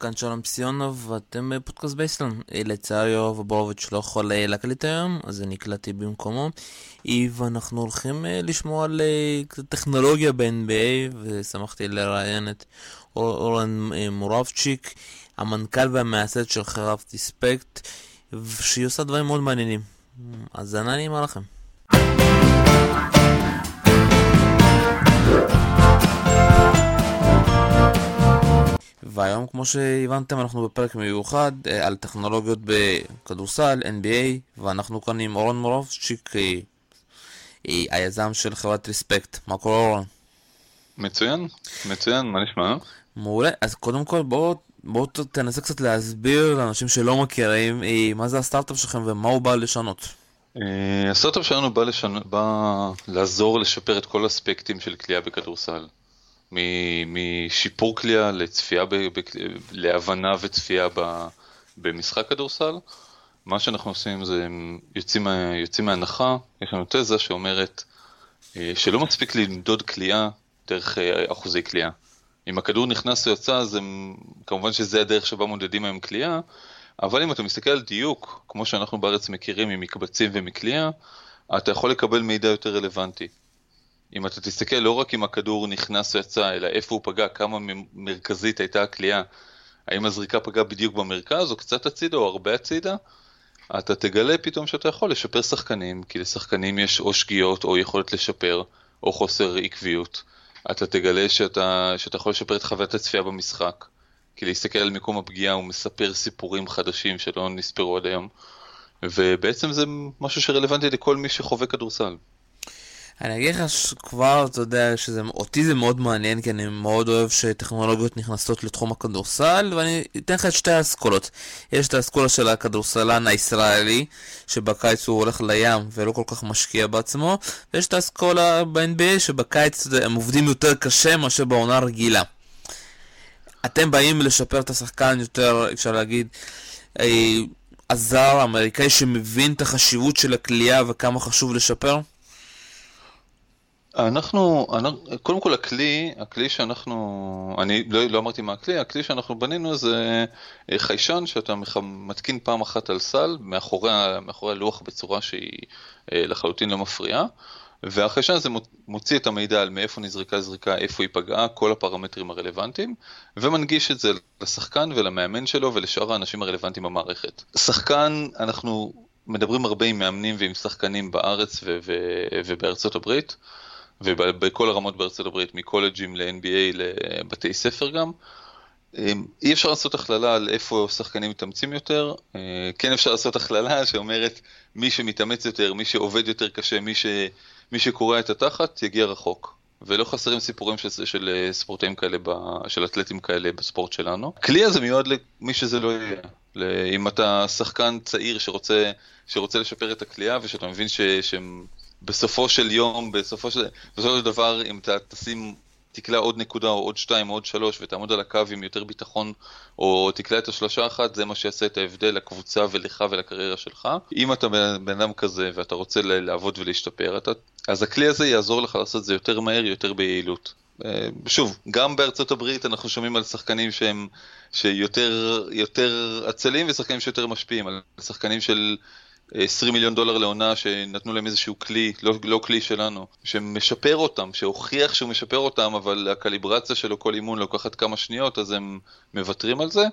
כאן שלום סיונוב, ואתם בפודקאסט בייסלון. לצערי יואב בורוביץ' לא יכול להקליט היום, אז אני הקלטתי במקומו. ואנחנו הולכים לשמוע על טכנולוגיה ב-NBA, ושמחתי לראיין את אורן מורבצ'יק, המנכ"ל והמייסד של חברת דיספקט, שהיא עושה דברים מאוד מעניינים. אז זה נעימה לכם. והיום, כמו שהבנתם, אנחנו בפרק מיוחד אה, על טכנולוגיות בכדורסל, NBA, ואנחנו כאן עם אורן מורובצ'יק, אה, אה, היזם של חברת ריספקט. מה קורה אורן? מצוין, מצוין, מה נשמע? מעולה, אז קודם כל בואו בוא תנסה קצת להסביר לאנשים שלא מכירים מה זה הסטארט-אפ שלכם ומה הוא בא לשנות. הסטארט-אפ שלנו בא, לשנ... בא לעזור לשפר את כל האספקטים של כליאה בכדורסל. משיפור כליאה לצפייה, ב, ב, להבנה וצפייה ב, במשחק כדורסל. מה שאנחנו עושים זה יוצאים, יוצאים מהנחה, יש לנו תזה שאומרת אה, שלא מספיק למדוד כליאה דרך אה, אחוזי כליאה. אם הכדור נכנס או יצא, אז הם, כמובן שזה הדרך שבה מודדים היום כליאה, אבל אם אתה מסתכל על דיוק, כמו שאנחנו בארץ מכירים ממקבצים ומכליאה, אתה יכול לקבל מידע יותר רלוונטי. אם אתה תסתכל לא רק אם הכדור נכנס או יצא, אלא איפה הוא פגע, כמה מרכזית הייתה הכלייה, האם הזריקה פגעה בדיוק במרכז או קצת הצידה או הרבה הצידה, אתה תגלה פתאום שאתה יכול לשפר שחקנים, כי לשחקנים יש או שגיאות או יכולת לשפר, או חוסר עקביות. אתה תגלה שאתה, שאתה יכול לשפר את חוויית הצפייה במשחק, כי להסתכל על מקום הפגיעה הוא מספר סיפורים חדשים שלא נספרו עד היום, ובעצם זה משהו שרלוונטי לכל מי שחווה כדורסל. אני אגיד לך שכבר, אתה יודע, שאותי זה מאוד מעניין, כי אני מאוד אוהב שטכנולוגיות נכנסות לתחום הכדורסל, ואני אתן לך את שתי האסכולות. יש את האסכולה של הכדורסלן הישראלי, שבקיץ הוא הולך לים ולא כל כך משקיע בעצמו, ויש את האסכולה ב-NBA, שבקיץ הם עובדים יותר קשה מאשר בעונה רגילה. אתם באים לשפר את השחקן יותר, אפשר להגיד, אה, הזר האמריקאי שמבין את החשיבות של הכלייה וכמה חשוב לשפר? אנחנו, קודם כל הכלי, הכלי שאנחנו, אני לא, לא אמרתי מה הכלי, הכלי שאנחנו בנינו זה אה, חיישן שאתה מתקין פעם אחת על סל מאחורי, מאחורי הלוח בצורה שהיא אה, לחלוטין לא מפריעה, והחיישן הזה מוציא את המידע על מאיפה נזרקה זריקה, איפה היא פגעה, כל הפרמטרים הרלוונטיים, ומנגיש את זה לשחקן ולמאמן שלו ולשאר האנשים הרלוונטיים במערכת. שחקן, אנחנו מדברים הרבה עם מאמנים ועם שחקנים בארץ ובארצות הברית. ובכל הרמות בארצות הברית, מקולג'ים ל-NBA לבתי ספר גם. אמ, אי אפשר לעשות הכללה על איפה שחקנים מתאמצים יותר, אה, כן אפשר לעשות הכללה שאומרת מי שמתאמץ יותר, מי שעובד יותר קשה, מי, ש... מי שקורע את התחת, יגיע רחוק. ולא חסרים סיפורים של, של אה, ספורטאים כאלה, ב... של אתלטים כאלה בספורט שלנו. הכלי הזה מיועד למי שזה לא יהיה. אם אתה שחקן צעיר שרוצה, שרוצה לשפר את הכלייה ושאתה מבין ש... שהם בסופו של יום, בסופו של, בסופו של דבר, אם אתה תשים, תקלע עוד נקודה או עוד שתיים או עוד שלוש ותעמוד על הקו עם יותר ביטחון, או תקלע את השלושה אחת, זה מה שיעשה את ההבדל לקבוצה ולך ולקריירה שלך. אם אתה בן אדם כזה ואתה רוצה לעבוד ולהשתפר, אתה, אז הכלי הזה יעזור לך לעשות את זה יותר מהר, יותר ביעילות. אה, שוב, גם בארצות הברית אנחנו שומעים על שחקנים שהם שיותר יותר עצלים ושחקנים שיותר משפיעים, על שחקנים של 20 מיליון דולר לעונה שנתנו להם איזשהו כלי, לא, לא כלי שלנו, שמשפר אותם, שהוכיח שהוא משפר אותם, אבל הקליברציה שלו כל אימון לוקחת כמה שניות, אז הם מוותרים על זה.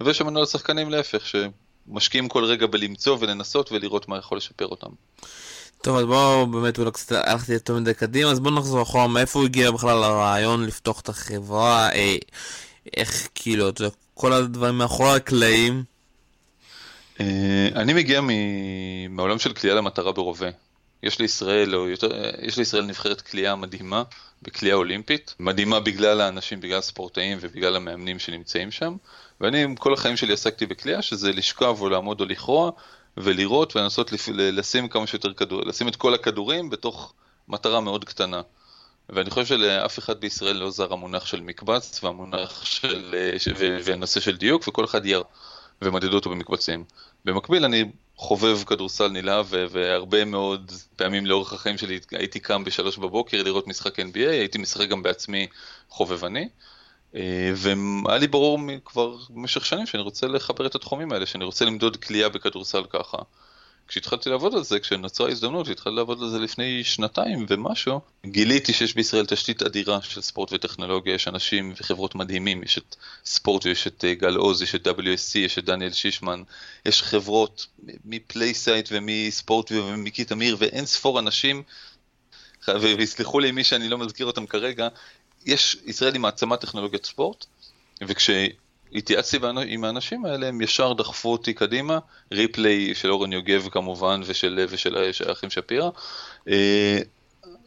ויש שם מנהל שחקנים להפך, שמשקיעים כל רגע בלמצוא ולנסות ולראות מה יכול לשפר אותם. טוב, אז בואו באמת אולי קצת הלכתי יותר מדי קדימה, אז בואו נחזור אחורה, מאיפה הוא הגיע בכלל הרעיון לפתוח את החברה, אה, איך כאילו, כל הדברים מאחורי הקלעים. אה, אני מגיע מעולם של כליאה למטרה ברובה. יש לישראל, או יותר, יש לישראל נבחרת כליאה מדהימה, בכליאה אולימפית. מדהימה בגלל האנשים, בגלל הספורטאים ובגלל המאמנים שנמצאים שם. ואני כל החיים שלי עסקתי בכליאה, שזה לשכב או לעמוד או לכרוע, ולראות ולנסות לשים כמה שיותר כדור, לשים את כל הכדורים בתוך מטרה מאוד קטנה. ואני חושב שלאף אחד בישראל לא זר המונח של מקבץ והמונח של, והנושא של דיוק, וכל אחד יראה. ומדדו אותו במקבצים. במקביל אני חובב כדורסל נלהב והרבה מאוד פעמים לאורך החיים שלי הייתי קם בשלוש בבוקר לראות משחק NBA, הייתי משחק גם בעצמי חובבני. והיה לי ברור כבר במשך שנים שאני רוצה לחבר את התחומים האלה, שאני רוצה למדוד קליעה בכדורסל ככה. כשהתחלתי לעבוד על זה, כשנוצרה הזדמנות, והתחלתי לעבוד על זה לפני שנתיים ומשהו, גיליתי שיש בישראל תשתית אדירה של ספורט וטכנולוגיה, יש אנשים וחברות מדהימים, יש את ספורט ויש את אה, גל עוז, יש את WSC, יש את דניאל שיכמן, יש חברות מ PlaySight ומספורט ומקי תמיר ואין ספור אנשים, ויסלחו לי מי שאני לא מזכיר אותם כרגע, יש, ישראל היא מעצמת טכנולוגיית ספורט, וכש... התייעצתי עם האנשים האלה, הם ישר דחפו אותי קדימה, ריפליי של אורן יוגב כמובן ושל, ושל, של האחים שפירא, אה,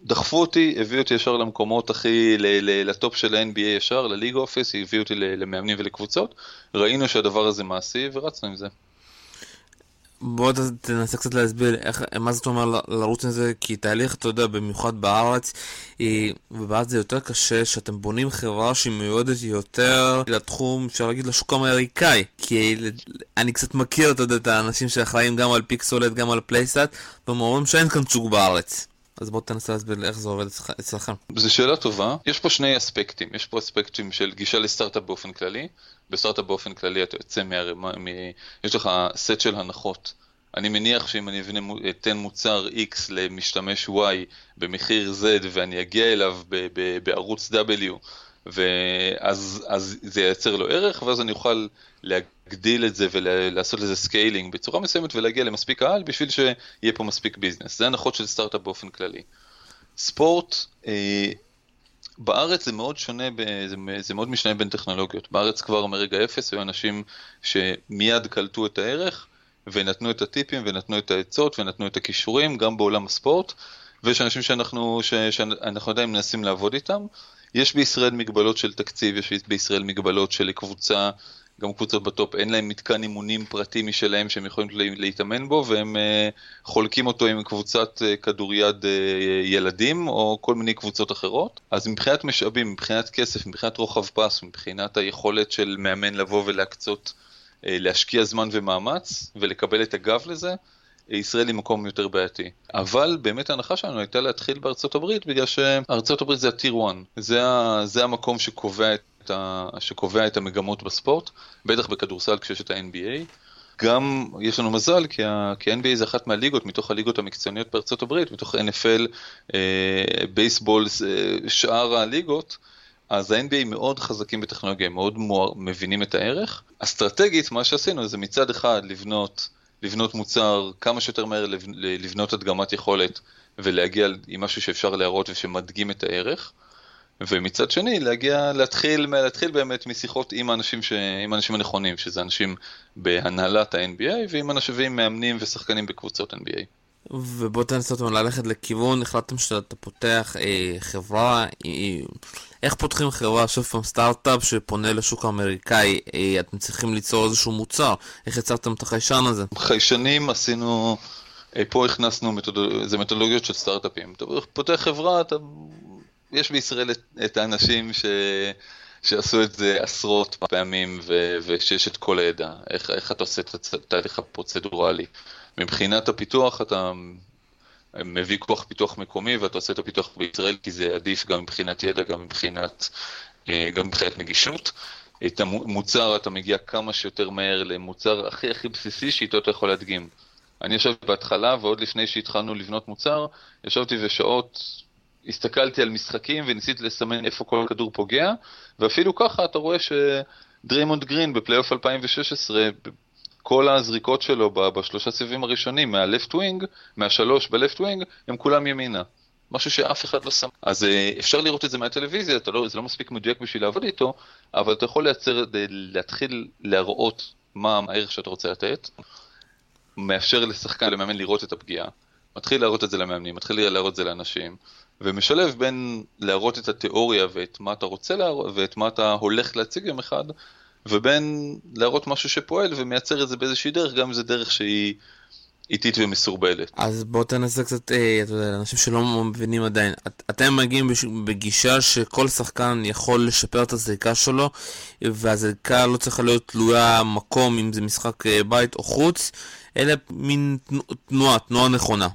דחפו אותי, הביאו אותי ישר למקומות הכי, לטופ של ה-NBA ישר, לליג אופיס, הביאו אותי למאמנים ולקבוצות, ראינו שהדבר הזה מעשי ורצנו עם זה. בוא תנסה קצת להסביר איך, מה זאת אומרת לרוץ עם זה, כי תהליך, אתה יודע, במיוחד בארץ, ובארץ זה יותר קשה, שאתם בונים חברה שהיא מיועדת יותר לתחום, אפשר להגיד, לשוק האמריקאי, כי אני קצת מכיר, אתה יודע, את האנשים שאחראים גם על Pixellot, גם על PlaySight, והם אומרים שאין כאן שוק בארץ. אז בוא תנסה להסביר איך זה עובד אצלכם. זו שאלה טובה. יש פה שני אספקטים. יש פה אספקטים של גישה לסטארט-אפ באופן כללי. בסטארט-אפ באופן כללי אתה יוצא מהרמה, מ... יש לך סט של הנחות. אני מניח שאם אני אבנה, אתן מוצר X למשתמש Y במחיר Z ואני אגיע אליו ב, ב, בערוץ W, ואז אז זה ייצר לו ערך, ואז אני אוכל להגדיל את זה ולעשות לזה scaling בצורה מסוימת ולהגיע למספיק קהל בשביל שיהיה פה מספיק business. זה הנחות של סטארט-אפ באופן כללי. ספורט, אה, בארץ זה מאוד שונה, זה, זה מאוד משנה בין טכנולוגיות. בארץ כבר מרגע אפס היו אנשים שמיד קלטו את הערך ונתנו את הטיפים ונתנו את העצות ונתנו את הכישורים גם בעולם הספורט, ויש אנשים שאנחנו, ש, שאנחנו עדיין מנסים לעבוד איתם. יש בישראל מגבלות של תקציב, יש בישראל מגבלות של קבוצה גם קבוצות בטופ אין להם מתקן אימונים פרטי משלהם שהם יכולים להתאמן בו והם uh, חולקים אותו עם קבוצת uh, כדוריד uh, ילדים או כל מיני קבוצות אחרות. אז מבחינת משאבים, מבחינת כסף, מבחינת רוחב פס, מבחינת היכולת של מאמן לבוא ולהקצות, להשקיע זמן ומאמץ ולקבל את הגב לזה, ישראל היא מקום יותר בעייתי. אבל באמת ההנחה שלנו הייתה להתחיל בארצות הברית בגלל שארצות הברית זה ה-Tier 1, זה, זה המקום שקובע את ה... שקובע את המגמות בספורט, בטח בכדורסל כשיש את ה-NBA. גם יש לנו מזל, כי ה-NBA זה אחת מהליגות, מתוך הליגות המקצועניות בארצות הברית, מתוך NFL, בייסבול, אה, אה, שאר הליגות, אז ה-NBA מאוד חזקים בטכנולוגיה, מאוד מואר, מבינים את הערך. אסטרטגית, מה שעשינו זה מצד אחד לבנות, לבנות מוצר כמה שיותר מהר, לבנות הדגמת יכולת ולהגיע עם משהו שאפשר להראות ושמדגים את הערך. ומצד שני להגיע, להתחיל, להתחיל באמת משיחות עם האנשים, ש, עם האנשים הנכונים, שזה אנשים בהנהלת ה-NBA ועם אנשים מאמנים ושחקנים בקבוצות NBA. ובוא תנסה אותנו ללכת לכיוון, החלטתם שאתה פותח אה, חברה, אה, איך פותחים חברה, שוב פעם סטארט-אפ שפונה לשוק האמריקאי, אה, אתם צריכים ליצור איזשהו מוצר, איך יצרתם את החיישן הזה? חיישנים עשינו, אה, פה הכנסנו, מתודול... זה מתודולוגיות של סטארט-אפים, אתה פותח חברה, אתה יש בישראל את, את האנשים ש, שעשו את זה עשרות פעמים ו, ושיש את כל הידע, איך, איך אתה עושה את התהליך הפרוצדורלי. מבחינת הפיתוח אתה מביא כוח פיתוח מקומי ואתה עושה את הפיתוח בישראל כי זה עדיף גם מבחינת ידע, גם מבחינת, אה, גם מבחינת נגישות. את המוצר אתה מגיע כמה שיותר מהר למוצר הכי הכי בסיסי שאיתו אתה יכול להדגים. אני ישבתי בהתחלה ועוד לפני שהתחלנו לבנות מוצר, ישבתי ושעות הסתכלתי על משחקים וניסיתי לסמן איפה כל כדור פוגע, ואפילו ככה אתה רואה שדריימונד גרין בפלייאוף 2016, כל הזריקות שלו בשלושה סבבים הראשונים מה left wing, מהשלוש ב left wing, הם כולם ימינה. משהו שאף אחד לא שם. אז אה, אפשר לראות את זה מהטלוויזיה, לא, זה לא מספיק מדויק בשביל לעבוד איתו, אבל אתה יכול לייצר, להתחיל להראות מה הערך שאתה רוצה לתת, מאפשר לשחקן, למאמן לראות את הפגיעה, מתחיל להראות את זה למאמנים, מתחיל להראות את זה לאנשים, ומשלב בין להראות את התיאוריה ואת מה אתה רוצה להראות ואת מה אתה הולך להציג יום אחד, ובין להראות משהו שפועל ומייצר את זה באיזושהי דרך, גם אם זה דרך שהיא איטית ומסורבלת. אז בוא תנסה קצת, אה, אתה יודע, אנשים שלא מבינים עדיין, את, אתם מגיעים בש, בגישה שכל שחקן יכול לשפר את הזריקה שלו, והזריקה לא צריכה להיות תלויה מקום, אם זה משחק אה, בית או חוץ, אלא מין תנועה, תנועה נכונה.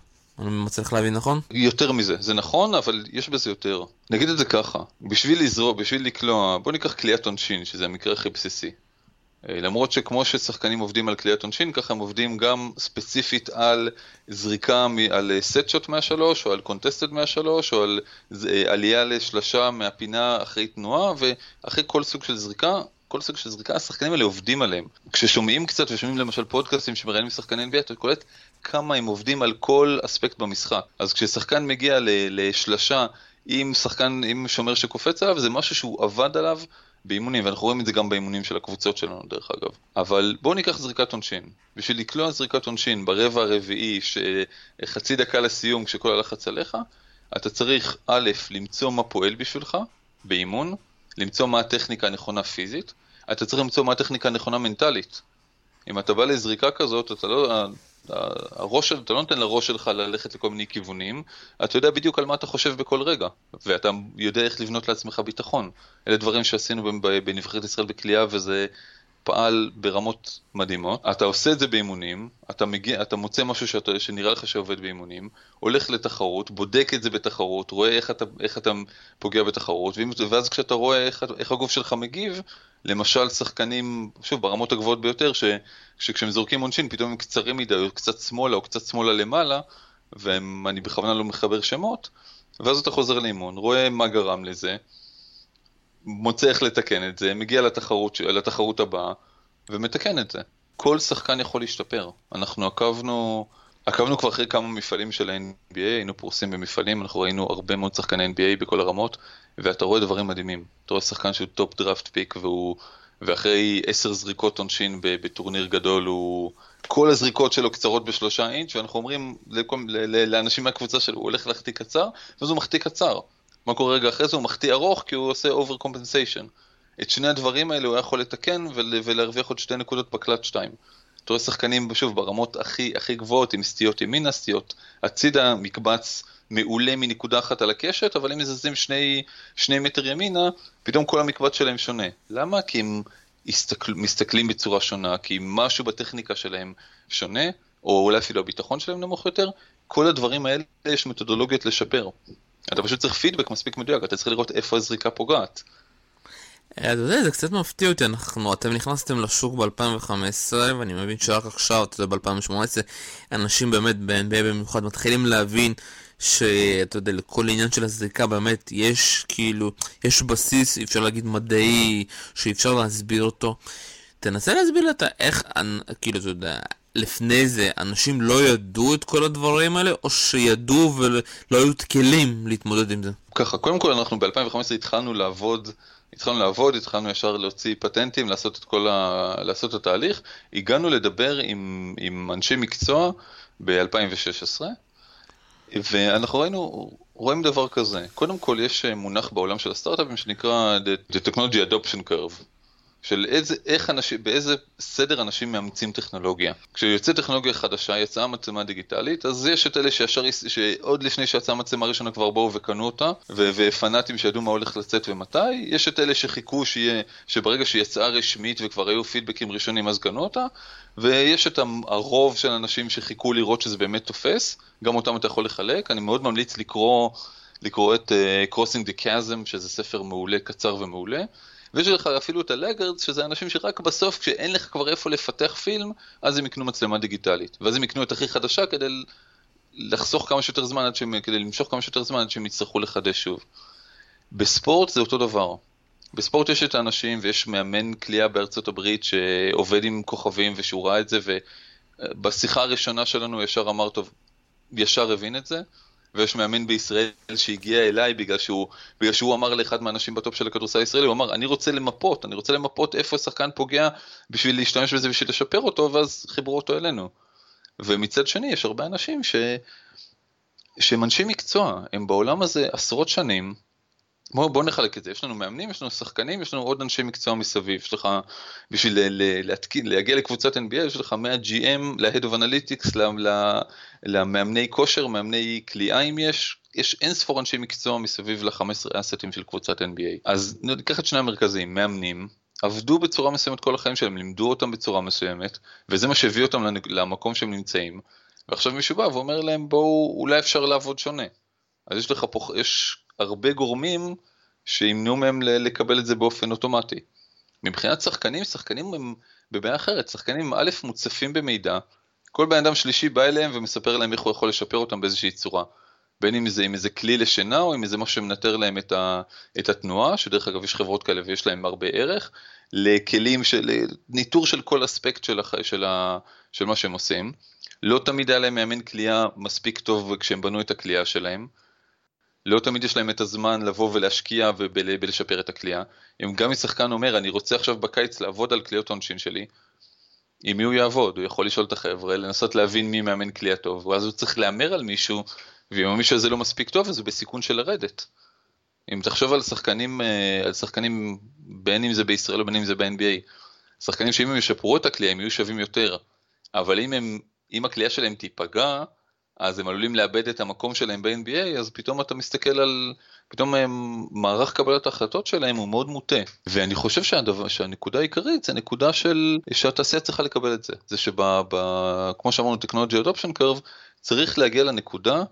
אני מצליח להבין נכון? יותר מזה, זה נכון, אבל יש בזה יותר. נגיד את זה ככה, בשביל לזרוק, בשביל לקלוע, בוא ניקח קליעת עונשין, שזה המקרה הכי בסיסי. אה, למרות שכמו ששחקנים עובדים על קליעת עונשין, ככה הם עובדים גם ספציפית על זריקה, על סט שוט מהשלוש, או על קונטסטד מהשלוש, או על אה, עלייה לשלשה מהפינה אחרי תנועה, ואחרי כל סוג של זריקה, כל סוג של זריקה, השחקנים האלה עובדים עליהם. כששומעים קצת ושומעים למשל פודקאסטים שמראיינים שחקני NBA, אתה קולט כמה הם עובדים על כל אספקט במשחק. אז כששחקן מגיע לשלשה עם שחקן, עם שומר שקופץ עליו, זה משהו שהוא עבד עליו באימונים, ואנחנו רואים את זה גם באימונים של הקבוצות שלנו דרך אגב. אבל בואו ניקח זריקת עונשין. בשביל לקלוע זריקת עונשין ברבע הרביעי, חצי דקה לסיום כשכל הלחץ עליך, אתה צריך א', למצוא מה פועל בשבילך באימון, למצוא מה הטכניקה הנכונה פיזית, אתה צריך למצוא מה הטכניקה הנכונה מנטלית. אם אתה בא לזריקה כזאת, אתה לא, הראש, אתה לא נותן לראש שלך ללכת לכל מיני כיוונים, אתה יודע בדיוק על מה אתה חושב בכל רגע, ואתה יודע איך לבנות לעצמך ביטחון. אלה דברים שעשינו בנבחרת ישראל בכלייה, וזה פעל ברמות מדהימות. אתה עושה את זה באימונים, אתה, מגיע, אתה מוצא משהו שאתה, שנראה לך שעובד באימונים, הולך לתחרות, בודק את זה בתחרות, רואה איך אתה, איך אתה פוגע בתחרות, ואז כשאתה רואה איך, איך הגוף שלך מגיב, למשל שחקנים, שוב, ברמות הגבוהות ביותר, ש, שכשהם זורקים עונשין פתאום הם קצרים מדי, או קצת שמאלה, או קצת שמאלה למעלה, ואני בכוונה לא מחבר שמות, ואז אתה חוזר לאימון, רואה מה גרם לזה, מוצא איך לתקן את זה, מגיע לתחרות, לתחרות הבאה, ומתקן את זה. כל שחקן יכול להשתפר. אנחנו עקבנו, עקבנו כבר אחרי כמה מפעלים של ה-NBA, היינו פרוסים במפעלים, אנחנו ראינו הרבה מאוד שחקני NBA בכל הרמות, ואתה רואה דברים מדהימים. אתה רואה שחקן שהוא top draft pick, והוא, ואחרי עשר זריקות עונשין בטורניר גדול, הוא... כל הזריקות שלו קצרות בשלושה אינץ', ואנחנו אומרים לכל, לאנשים מהקבוצה שלו, הוא הולך להחטיא קצר, ואז הוא מחטיא קצר. מה קורה רגע אחרי זה? הוא מחטיא ארוך כי הוא עושה over compensation. את שני הדברים האלה הוא היה יכול לתקן ולהרוויח עוד שתי נקודות בקלות שתיים. אתה רואה שחקנים, שוב, ברמות הכי, הכי גבוהות, עם סטיות ימינה, סטיות הצידה, מקבץ מעולה מנקודה אחת על הקשת, אבל אם מזיזים שני, שני מטר ימינה, פתאום כל המקבץ שלהם שונה. למה? כי הם הסתכל, מסתכלים בצורה שונה, כי משהו בטכניקה שלהם שונה, או אולי אפילו הביטחון שלהם נמוך יותר, כל הדברים האלה יש מתודולוגיות לשפר. אתה פשוט צריך פידבק מספיק מדויק, אתה צריך לראות איפה הזריקה פוגעת. אתה יודע, זה קצת מפתיע אותי, אנחנו, אתם נכנסתם לשוק ב-2015, ואני מבין שרק עכשיו, אתה יודע, ב-2018, אנשים באמת ב-NBA במיוחד מתחילים להבין שאתה יודע, לכל עניין של הזריקה באמת יש כאילו, יש בסיס, אפשר להגיד מדעי, שאפשר להסביר אותו. תנסה להסביר לי איך, כאילו, אתה יודע, לפני זה אנשים לא ידעו את כל הדברים האלה, או שידעו ולא היו את כלים להתמודד עם זה? ככה, קודם כל אנחנו ב-2015 התחלנו לעבוד, התחלנו לעבוד, התחלנו ישר להוציא פטנטים, לעשות את כל ה... לעשות את התהליך, הגענו לדבר עם, עם אנשי מקצוע ב-2016, ואנחנו ראינו, רואים דבר כזה, קודם כל יש מונח בעולם של הסטארט-אפים שנקרא The Technology Adoption Curve. של איזה, איך אנשים, באיזה סדר אנשים מאמצים טכנולוגיה. כשיוצאת טכנולוגיה חדשה, יצאה מצלמה דיגיטלית, אז יש את אלה שישר, שעוד לפני שיצאה מצלמה ראשונה כבר באו וקנו אותה, ו- ופנאטים שידעו מה הולך לצאת ומתי, יש את אלה שחיכו שיהיה, שברגע שיצאה רשמית וכבר היו פידבקים ראשונים אז קנו אותה, ויש את הרוב של אנשים שחיכו לראות שזה באמת תופס, גם אותם אתה יכול לחלק, אני מאוד ממליץ לקרוא, לקרוא את uh, Crossing the Chasm, שזה ספר מעולה, קצר ומעולה. ויש לך אפילו את הלגרדס, שזה אנשים שרק בסוף, כשאין לך כבר איפה לפתח פילם, אז הם יקנו מצלמה דיגיטלית. ואז הם יקנו את הכי חדשה כדי לחסוך כמה שיותר זמן, עד שהם, כדי למשוך כמה שיותר זמן עד שהם יצטרכו לחדש שוב. בספורט זה אותו דבר. בספורט יש את האנשים ויש מאמן כליאה בארצות הברית שעובד עם כוכבים ושהוא ראה את זה ובשיחה הראשונה שלנו ישר אמר טוב, ישר הבין את זה ויש מאמן בישראל שהגיע אליי בגלל שהוא, בגלל שהוא אמר לאחד מהאנשים בטופ של הכדורסל הישראלי, הוא אמר, אני רוצה למפות, אני רוצה למפות איפה השחקן פוגע בשביל להשתמש בזה בשביל לשפר אותו, ואז חיברו אותו אלינו. ומצד שני, יש הרבה אנשים ש... שהם אנשי מקצוע, הם בעולם הזה עשרות שנים, בוא, בוא נחלק את זה, יש לנו מאמנים, יש לנו שחקנים, יש לנו עוד אנשי מקצוע מסביב, יש לך, בשביל להתקין, להגיע לקבוצת NBA, יש לך מה-GM, ל-Head of Analytics, למאמני כושר, מאמני כליאה אם יש, יש אין ספור אנשי מקצוע מסביב ל-15 אסטים של קבוצת NBA. אז ניקח את שני המרכזים, מאמנים, עבדו בצורה מסוימת כל החיים שלהם, לימדו אותם בצורה מסוימת, וזה מה שהביא אותם למקום שהם נמצאים. ועכשיו מישהו בא ואומר להם בואו, אולי אפשר לעבוד שונה. אז יש לך פה, יש הרבה גורמים שימנעו מהם לקבל את זה באופן אוטומטי. מבחינת שחקנים, שחקנים הם בבעיה אחרת, שחקנים א' מוצפים במידע, כל בן אדם שלישי בא אליהם ומספר להם איך הוא יכול לשפר אותם באיזושהי צורה. בין אם זה עם איזה כלי לשינה או עם איזה משהו שמנטר להם את, ה, את התנועה, שדרך אגב יש חברות כאלה ויש להם הרבה ערך, לכלים של ניטור של כל אספקט של, הח, של, ה, של מה שהם עושים. לא תמיד היה להם מאמן כליאה מספיק טוב כשהם בנו את הכליאה שלהם. לא תמיד יש להם את הזמן לבוא ולהשקיע ולשפר את הכלייה. אם גם משחקן אומר, אני רוצה עכשיו בקיץ לעבוד על כליות עונשין שלי, עם מי הוא יעבוד? הוא יכול לשאול את החבר'ה, לנסות להבין מי מאמן כלייה טוב, ואז הוא צריך להמר על מישהו, ואם המישהו הזה לא מספיק טוב, אז הוא בסיכון של לרדת. אם תחשוב על שחקנים, אה, על שחקנים, בין אם זה בישראל או בין אם זה ב-NBA, שחקנים שאם הם ישפרו את הכלייה, הם יהיו שווים יותר, אבל אם, הם, אם הכלייה שלהם תיפגע, אז הם עלולים לאבד את המקום שלהם ב-NBA, אז פתאום אתה מסתכל על, פתאום הם, מערך קבלת ההחלטות שלהם הוא מאוד מוטה. ואני חושב שהדבר, שהנקודה העיקרית זה נקודה של, שהתעשייה צריכה לקבל את זה. זה שכמו שאמרנו, Technology Adoption Curve, צריך להגיע לנקודה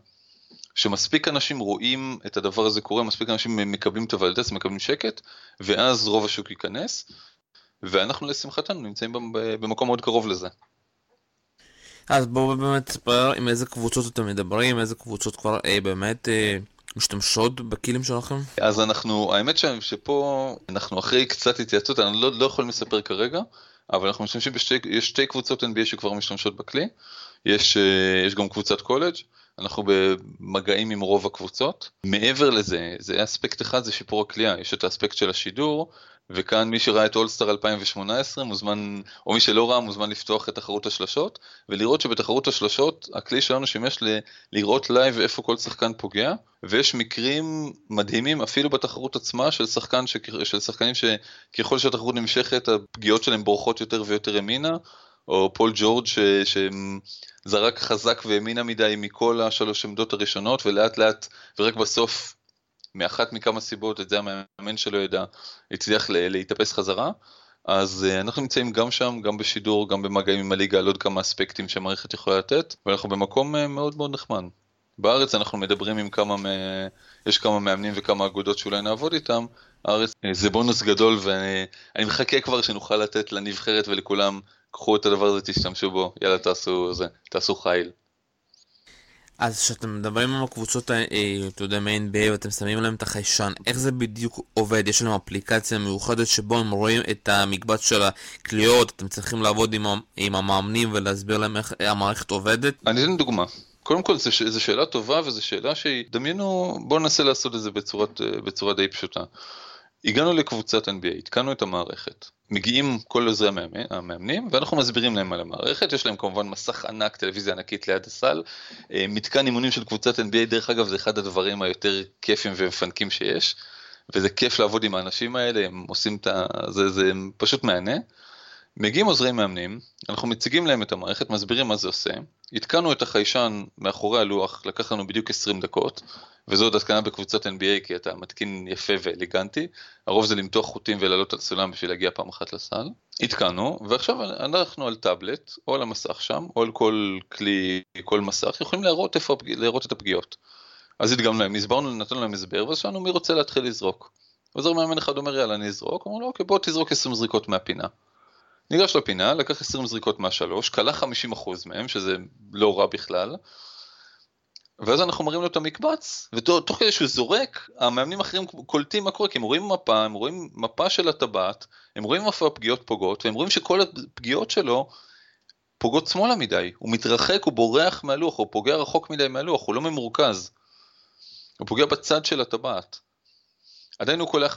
שמספיק אנשים רואים את הדבר הזה קורה, מספיק אנשים מקבלים את הוולדס, מקבלים שקט, ואז רוב השוק ייכנס, ואנחנו לשמחתנו נמצאים במקום מאוד קרוב לזה. אז בואו באמת תספר עם איזה קבוצות אתם מדברים, איזה קבוצות כבר אה, באמת אה, משתמשות בכלים שלכם? אז אנחנו, האמת ש, שפה אנחנו אחרי קצת התייעצות, אנחנו לא, לא יכולים לספר כרגע, אבל אנחנו משתמשים בשתי, יש שתי קבוצות NBA שכבר משתמשות בכלי, יש, אה, יש גם קבוצת קולג', אנחנו במגעים עם רוב הקבוצות. מעבר לזה, זה אספקט אחד, זה שיפור הכלייה, יש את האספקט של השידור, וכאן מי שראה את All-Star 2018 מוזמן, או מי שלא ראה מוזמן לפתוח את תחרות השלשות, ולראות שבתחרות השלשות הכלי שלנו שימש ל- לראות live איפה כל שחקן פוגע, ויש מקרים מדהימים אפילו בתחרות עצמה של, שחקן ש... של שחקנים שככל שהתחרות נמשכת הפגיעות שלהם בורחות יותר ויותר ימינה, או פול ג'ורג' ש... שזרק חזק וימינה מדי מכל השלוש עמדות הראשונות ולאט לאט ורק בסוף מאחת מכמה סיבות, את זה המאמן שלו ידע, הצליח להתאפס חזרה. אז uh, אנחנו נמצאים גם שם, גם בשידור, גם במגעים עם הליגה על עוד כמה אספקטים שהמערכת יכולה לתת, ואנחנו במקום uh, מאוד מאוד נחמד. בארץ אנחנו מדברים עם כמה, מ... יש כמה מאמנים וכמה אגודות שאולי נעבוד איתם, הארץ uh, זה בונוס גדול ואני מחכה כבר שנוכל לתת לנבחרת ולכולם, קחו את הדבר הזה, תשתמשו בו, יאללה תעשו זה, תעשו חיל. אז כשאתם מדברים עם הקבוצות, אה, אתה יודע, מ-NBA ואתם שמים להם את החיישן, איך זה בדיוק עובד? יש להם אפליקציה מיוחדת שבו הם רואים את המקבץ של הקליעות, אתם צריכים לעבוד עם, עם המאמנים ולהסביר להם איך המערכת עובדת? אני אתן דוגמה. קודם כל זו שאלה טובה וזו שאלה שהיא, דמיינו, בואו ננסה לעשות את זה בצורת, אה, בצורה די פשוטה. הגענו לקבוצת NBA, התקנו את המערכת. מגיעים כל עוזרי המאמנים ואנחנו מסבירים להם על המערכת, יש להם כמובן מסך ענק, טלוויזיה ענקית ליד הסל, אה, מתקן אימונים של קבוצת NBA, דרך אגב זה אחד הדברים היותר כיפים ומפנקים שיש, וזה כיף לעבוד עם האנשים האלה, הם עושים את ה... זה, זה פשוט מהנה. מגיעים עוזרי מאמנים, אנחנו מציגים להם את המערכת, מסבירים מה זה עושה, התקנו את החיישן מאחורי הלוח, לקח לנו בדיוק 20 דקות, וזו עוד התקנה בקבוצת NBA כי אתה מתקין יפה ואליגנטי, הרוב זה למתוח חוטים ולעלות על סולם בשביל להגיע פעם אחת לסל. התקנו, ועכשיו אנחנו על טאבלט, או על המסך שם, או על כל כלי, כל מסך, יכולים להראות, איפה, להראות את הפגיעות. אז הדגמנו להם, הסברנו, נתנו להם הסבר, ואז שאלנו מי רוצה להתחיל לזרוק. עוזר מאמן אחד אומר יאללה אני אזרוק, אמרו לו אוקיי בוא תזרוק 20 זריקות מהפינה. ניגש לפינה, לקח 20 זריקות מהשלוש, כלה 50% מהם, שזה לא רע בכלל, ואז אנחנו מראים לו את המקבץ, ותוך כדי שהוא זורק, המאמנים האחרים קולטים מה קורה, כי הם רואים מפה, הם רואים מפה של הטבעת, הם רואים איפה הפגיעות פוגעות, והם רואים שכל הפגיעות שלו פוגעות שמאלה מדי, הוא מתרחק, הוא בורח מהלוח, הוא פוגע רחוק מדי מהלוח, הוא לא ממורכז. הוא פוגע בצד של הטבעת. עדיין הוא קולע 50%.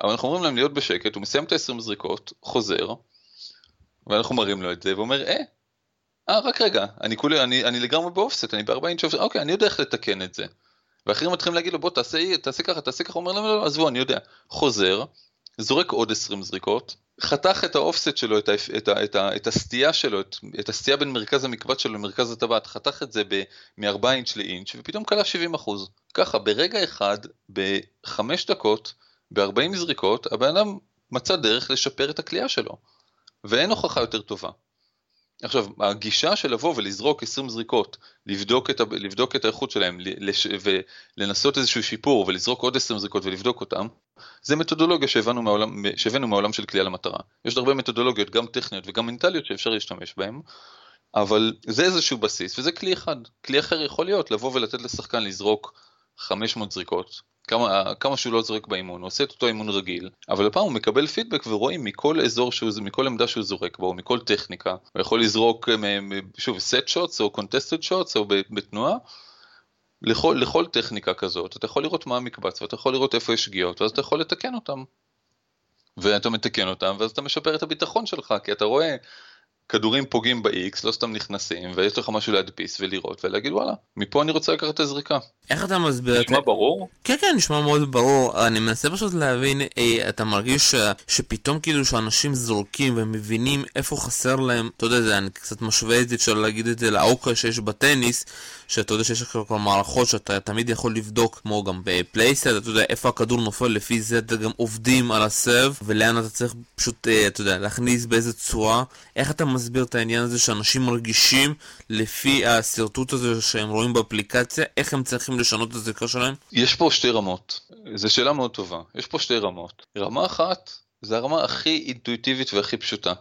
אבל אנחנו אומרים להם להיות בשקט, הוא מסיים את ה-20 זריקות, חוזר, ואנחנו מראים לו את זה, ואומר, אה, אה, רק רגע, אני כולי, אני, אני לגמרי באופסט, אני ב-40 אינץ' אוקיי, אני יודע איך לתקן את זה. ואחרים מתחילים להגיד לו, בוא תעשה, תעשה ככה, תעשה ככה, אומר להם, לא, לא, עזבו, אני יודע. חוזר, זורק עוד 20 זריקות, חתך את האופסט שלו, את, ה, את, את, את הסטייה שלו, את, את הסטייה בין מרכז המקבץ שלו למרכז הטבעת, חתך את זה מ-4 אינץ' לאינץ', ופתאום קלה 70 אחוז. ככה, ברגע אחד, בחמש דקות, ב-40 זריקות, הבן אדם מצא דרך לשפר את הכלייה שלו. ואין הוכחה יותר טובה. עכשיו, הגישה של לבוא ולזרוק 20 זריקות, לבדוק את, ה, לבדוק את האיכות שלהם לש, ולנסות איזשהו שיפור ולזרוק עוד 20 זריקות ולבדוק אותם, זה מתודולוגיה שהבאנו מהעולם, שהבאנו מהעולם של כליאה למטרה. יש הרבה מתודולוגיות, גם טכניות וגם מנטליות שאפשר להשתמש בהן, אבל זה איזשהו בסיס וזה כלי אחד. כלי אחר יכול להיות לבוא ולתת לשחקן לזרוק 500 זריקות, כמה, כמה שהוא לא זורק באימון, הוא עושה את אותו אימון רגיל, אבל הפעם הוא מקבל פידבק ורואים מכל אזור שהוא, מכל עמדה שהוא זורק בו, מכל טכניקה, הוא יכול לזרוק אה, שוב סט שוטס או קונטסטד שוטס או בתנועה, לכל, לכל טכניקה כזאת, אתה יכול לראות מה המקבץ ואתה יכול לראות איפה יש שגיאות ואז אתה יכול לתקן אותם. ואתה מתקן אותם ואז אתה משפר את הביטחון שלך כי אתה רואה כדורים פוגעים ב-X, לא סתם נכנסים, ויש לך משהו להדפיס ולראות ולהגיד וואלה, מפה אני רוצה לקחת את הזריקה. איך אתה מסביר? נשמע ברור? כן, כן, נשמע מאוד ברור. אני מנסה פשוט להבין, אי, אתה מרגיש ש... שפתאום כאילו שאנשים זורקים ומבינים איפה חסר להם, אתה יודע, זה, אני קצת משווה את זה, אפשר להגיד את זה לאוקרה שיש בטניס, שאתה יודע שיש לך כבר מערכות שאתה תמיד יכול לבדוק, כמו גם בפלייסט, אתה יודע איפה הכדור נופל, לפי זה אתה גם עובדים על הסרב, ולאן אתה צריך פשוט, אה, אתה יודע, להכניס באיזה צורה. איך אתה מסביר את העניין הזה שאנשים מרגישים לפי השרטוט הזה שהם רואים באפליקציה, איך הם צריכים לשנות את הזיקה שלהם? יש פה שתי רמות, זו שאלה מאוד טובה, יש פה שתי רמות. רמה אחת, זה הרמה הכי אינטואיטיבית והכי פשוטה.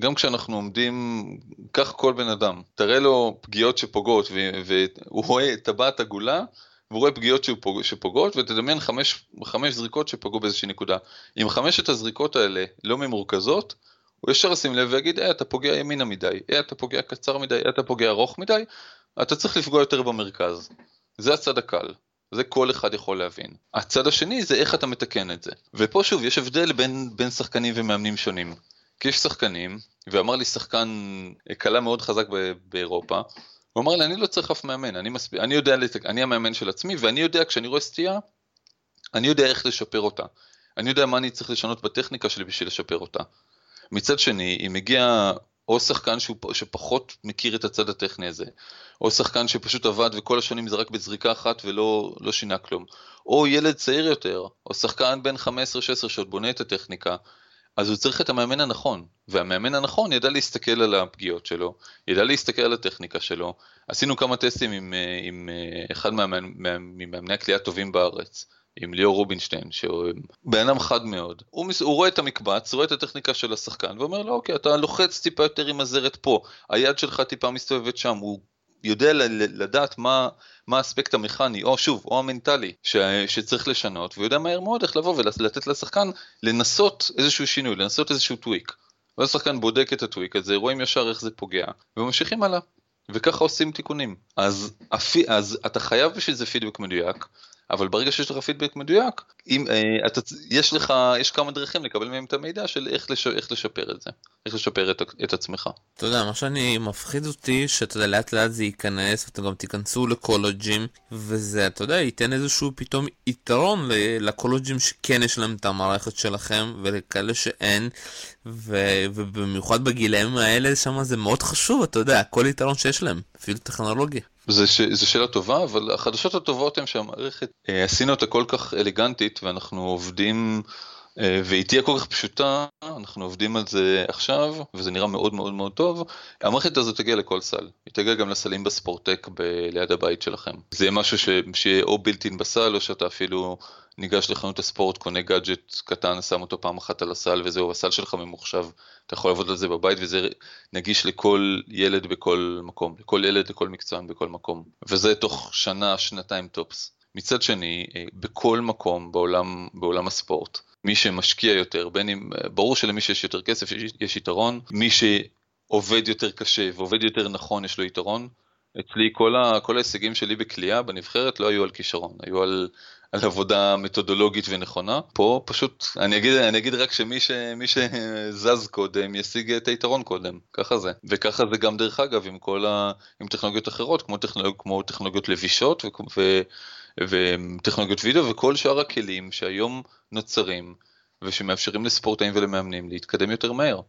גם כשאנחנו עומדים, קח כל בן אדם, תראה לו פגיעות שפוגעות, והוא רואה טבעת עגולה, והוא רואה פגיעות שפוגעות, ותדמיין חמש, חמש זריקות שפגעו באיזושהי נקודה. אם חמשת הזריקות האלה לא ממורכזות, הוא ישר ישים לב ויגיד, אה, אתה פוגע ימינה מדי, אה, אתה פוגע קצר מדי, אה, אתה פוגע ארוך מדי, אתה צריך לפגוע יותר במרכז. זה הצד הקל. זה כל אחד יכול להבין. הצד השני זה איך אתה מתקן את זה. ופה שוב, יש הבדל בין, בין שחקנים ומאמנים שונים. כי יש שחקנים, ואמר לי שחקן קלה מאוד חזק באירופה, הוא אמר לי, אני לא צריך אף מאמן, אני, מספ... אני יודע, אני המאמן של עצמי, ואני יודע, כשאני רואה סטייה, אני יודע איך לשפר אותה. אני יודע מה אני צריך לשנות בטכניקה שלי בשביל לשפר אותה. מצד שני, אם מגיע או שחקן שהוא, שפחות מכיר את הצד הטכני הזה, או שחקן שפשוט עבד וכל השנים זה רק בזריקה אחת ולא לא שינה כלום, או ילד צעיר יותר, או שחקן בן 15-16 שעוד בונה את הטכניקה, אז הוא צריך את המאמן הנכון, והמאמן הנכון ידע להסתכל על הפגיעות שלו, ידע להסתכל על הטכניקה שלו. עשינו כמה טסטים עם, אה, עם אה, אחד ממאמני הכלייה הטובים בארץ, עם ליאור רובינשטיין, שהוא בן אדם חד מאוד. הוא, הוא רואה את המקבץ, רואה את הטכניקה של השחקן, ואומר לו, אוקיי, אתה לוחץ טיפה יותר עם הזרת פה, היד שלך טיפה מסתובבת שם, הוא יודע לדעת מה, מה האספקט המכני, או שוב, או המנטלי, ש, שצריך לשנות, והוא יודע מהר מאוד איך לבוא ולתת לשחקן לנסות איזשהו שינוי, לנסות איזשהו טוויק. ואז השחקן בודק את הטוויק הזה, רואים ישר איך זה פוגע, וממשיכים הלאה. וככה עושים תיקונים. אז, אז אתה חייב בשביל זה פידבק מדויק, אבל ברגע שיש לך פידבק מדויק, אם, אה, אתה, יש לך, יש כמה דרכים לקבל מהם את המידע של איך, לש, איך לשפר את זה, איך לשפר את, את עצמך. אתה יודע, מה שאני מפחיד אותי, שאתה יודע, לאט לאט זה ייכנס, ואתם גם תיכנסו לקולג'ים, וזה, אתה יודע, ייתן איזשהו פתאום יתרון לקולג'ים שכן יש להם את המערכת שלכם, ולכאלה שאין, ו, ובמיוחד בגילאים האלה, שם זה מאוד חשוב, אתה יודע, כל יתרון שיש להם, אפילו טכנולוגי. זו שאלה טובה, אבל החדשות הטובות הן שהמערכת, אה, עשינו אותה כל כך אלגנטית ואנחנו עובדים, אה, והיא תהיה כל כך פשוטה, אנחנו עובדים על זה עכשיו, וזה נראה מאוד מאוד מאוד טוב. המערכת הזאת תגיע לכל סל, היא תגיע גם לסלים בספורטק ב- ליד הבית שלכם. זה יהיה משהו ש- שיהיה או בלתי בסל, או שאתה אפילו ניגש לחנות הספורט, קונה גאדג'ט קטן, שם אותו פעם אחת על הסל וזהו, הסל שלך ממוחשב. אתה יכול לעבוד על זה בבית וזה נגיש לכל ילד בכל מקום, לכל ילד, לכל מקצוען בכל מקום. וזה תוך שנה, שנתיים טופס. מצד שני, אה, בכל מקום בעולם, בעולם הספורט, מי שמשקיע יותר, בין אם, אה, ברור שלמי שיש יותר כסף יש, יתרון, מי שעובד יותר קשה ועובד יותר נכון יש לו יתרון. אצלי כל, ה, כל ההישגים שלי בכלייה בנבחרת לא היו על כישרון, היו על, על עבודה מתודולוגית ונכונה. פה פשוט, אני אגיד, אני אגיד רק שמי ש, שזז קודם ישיג את היתרון קודם, ככה זה. וככה זה גם דרך אגב עם כל ה... עם טכנולוגיות אחרות, כמו, טכנולוג, כמו טכנולוגיות לבישות ו, וטכנולוגיות וידאו וכל שאר הכלים שהיום נוצרים ושמאפשרים לספורטאים ולמאמנים להתקדם יותר מהר.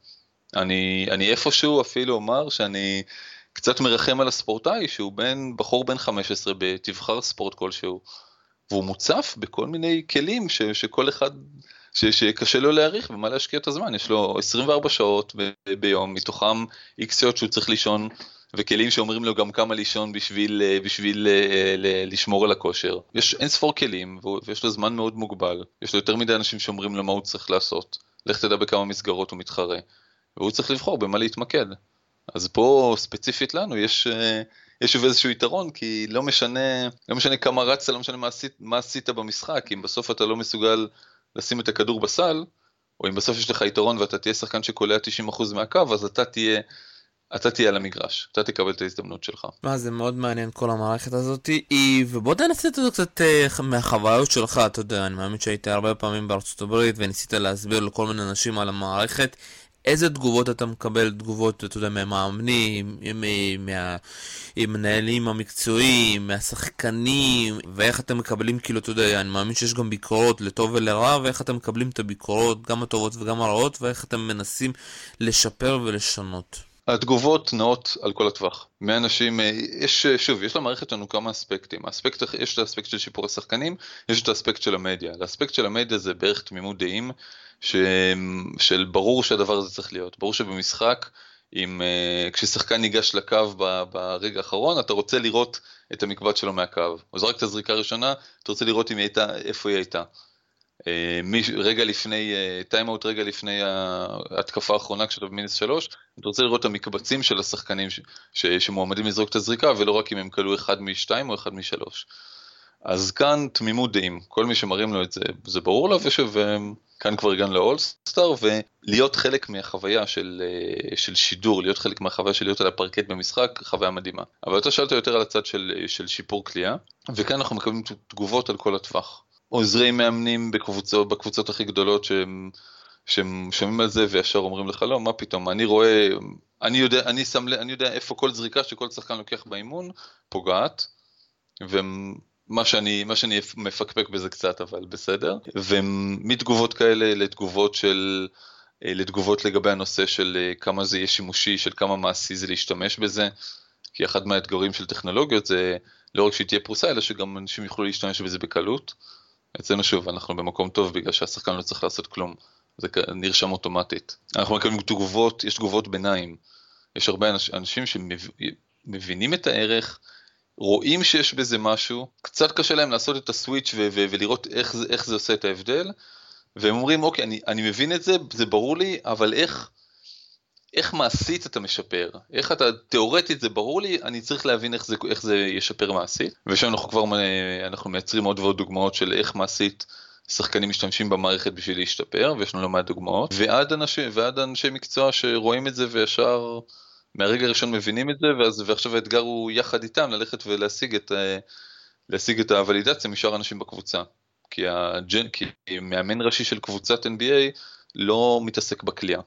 אני, אני איפשהו אפילו אומר שאני קצת מרחם על הספורטאי שהוא בן, בחור בן 15 בתבחר ספורט כלשהו. והוא מוצף בכל מיני כלים ש, שכל אחד שקשה לו להעריך ומה להשקיע את הזמן, יש לו 24 שעות ב- ביום, מתוכם איקס שעות שהוא צריך לישון, וכלים שאומרים לו גם כמה לישון בשביל, אה, בשביל אה, ל- לשמור על הכושר. יש אין ספור כלים, ויש לו זמן מאוד מוגבל, יש לו יותר מדי אנשים שאומרים לו מה הוא צריך לעשות. לך תדע בכמה מסגרות הוא מתחרה, והוא צריך לבחור במה להתמקד. אז פה ספציפית לנו יש, אה, יש איזשהו יתרון, כי לא משנה, לא משנה כמה רצת, לא משנה מה עשית, מה עשית במשחק, אם בסוף אתה לא מסוגל לשים את הכדור בסל, או אם בסוף יש לך יתרון ואתה תהיה שחקן שקולע 90% מהקו, אז אתה תהיה... אתה תהיה על המגרש, אתה תקבל את ההזדמנות שלך. מה, זה מאוד מעניין כל המערכת הזאת, ובוא תנסה את זה קצת uh, מהחוויות שלך, אתה יודע, אני מאמין שהיית הרבה פעמים בארצות הברית וניסית להסביר לכל מיני אנשים על המערכת. איזה תגובות אתה מקבל, תגובות, אתה יודע, מהמאמנים, מהמנהלים המקצועיים, מהשחקנים, ואיך אתם מקבלים, כאילו, אתה יודע, אני מאמין שיש גם ביקורות לטוב ולרע, ואיך אתם מקבלים את הביקורות, גם הטובות וגם הרעות, ואיך אתם מנסים לשפר ולשנות. התגובות נעות על כל הטווח. מאנשים, אה, יש, שוב, יש למערכת לנו כמה אספקטים. האספקט, יש את האספקט של שיפור השחקנים, יש את האספקט של המדיה. לאספקט של המדיה זה בערך תמימות דעים, ש, של ברור שהדבר הזה צריך להיות. ברור שבמשחק, אם, אה, כששחקן ניגש לקו ברגע האחרון, אתה רוצה לראות את המקבץ שלו מהקו. הוא זרק את הזריקה הראשונה, אתה רוצה לראות היא הייתה, איפה היא הייתה. אה, רגע לפני, timeout רגע לפני ההתקפה האחרונה כשאתה במינוס שלוש, אתה רוצה לראות את המקבצים של השחקנים ש, ש, שמועמדים לזרוק את הזריקה, ולא רק אם הם קלעו אחד משתיים או אחד משלוש. אז כאן תמימות דעים, כל מי שמראים לו את זה, זה ברור לו, וכאן כבר הגענו ל All-Star, ולהיות חלק מהחוויה של, אה, של שידור, להיות חלק מהחוויה של להיות על הפרקט במשחק, חוויה מדהימה. אבל אתה שאלת יותר על הצד של, של שיפור קליעה, וכאן אנחנו מקבלים תגובות על כל הטווח. עוזרי מאמנים בקבוצות, בקבוצות הכי גדולות שהם, שהם שומעים על זה וישר אומרים לך לא, מה פתאום, אני רואה, אני יודע, אני שם, אני יודע איפה כל זריקה שכל שחקן לוקח באימון פוגעת, ומה שאני, מה שאני מפקפק בזה קצת, אבל בסדר, ומתגובות כאלה לתגובות של, לתגובות לגבי הנושא של אה, כמה זה יהיה שימושי, של כמה מעשי זה להשתמש בזה, כי אחד מהאתגרים של טכנולוגיות זה לא רק שהיא תהיה פרוסה, אלא שגם אנשים יוכלו להשתמש בזה בקלות. אצלנו שוב, אנחנו במקום טוב בגלל שהשחקן לא צריך לעשות כלום, זה נרשם אוטומטית. אנחנו מקבלים תגובות, יש תגובות ביניים. יש הרבה אנשים שמבינים את הערך, רואים שיש בזה משהו, קצת קשה להם לעשות את הסוויץ' ולראות איך זה, איך זה עושה את ההבדל, והם אומרים, אוקיי, אני, אני מבין את זה, זה ברור לי, אבל איך, איך מעשית אתה משפר, איך אתה, תיאורטית זה ברור לי, אני צריך להבין איך זה, איך זה ישפר מעשית, ושם אנחנו כבר, אנחנו מייצרים עוד ועוד דוגמאות של איך מעשית שחקנים משתמשים במערכת בשביל להשתפר, ויש לנו לא מעט דוגמאות, ועד אנשי, ועד אנשי מקצוע שרואים את זה וישר מהרגע הראשון מבינים את זה, ואז, ועכשיו האתגר הוא יחד איתם ללכת ולהשיג את, להשיג את הוולידציה משאר אנשים בקבוצה. כי, הג'ן, כי מאמן ראשי של קבוצת NBA לא מתעסק בקליעה.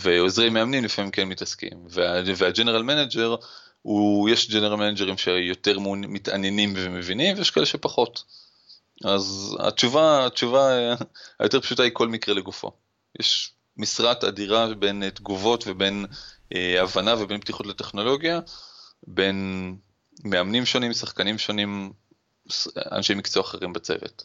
ועוזרי מאמנים לפעמים כן מתעסקים, וה, וה general manager, הוא, יש general managerים שיותר מתעניינים ומבינים, ויש כאלה שפחות. אז התשובה, התשובה היותר פשוטה היא כל מקרה לגופו. יש משרעת אדירה בין תגובות ובין אה, הבנה ובין פתיחות לטכנולוגיה, בין מאמנים שונים, שחקנים שונים, אנשי מקצוע אחרים בצוות.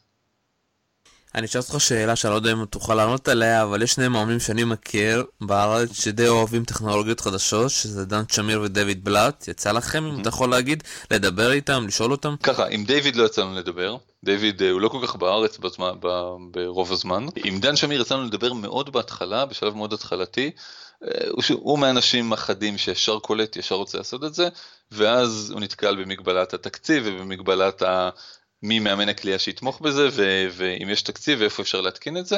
אני אשאל אותך שאלה שאני לא יודע אם תוכל לענות עליה, אבל יש שני מאמנים שאני מכיר בארץ שדי אוהבים טכנולוגיות חדשות, שזה דן צ'מיר ודויד בלאט. יצא לכם, אם אתה יכול להגיד, לדבר איתם, לשאול אותם? ככה, עם דיוויד לא יצא לנו לדבר. דיוויד הוא לא כל כך בארץ בזמן, ברוב הזמן. עם דן שמיר יצא לנו לדבר מאוד בהתחלה, בשלב מאוד התחלתי. הוא, הוא מהאנשים אחדים שישר קולט, ישר רוצה לעשות את זה, ואז הוא נתקל במגבלת התקציב ובמגבלת ה... מי מאמן הקליעה שיתמוך בזה, ו- ואם יש תקציב ואיפה אפשר להתקין את זה.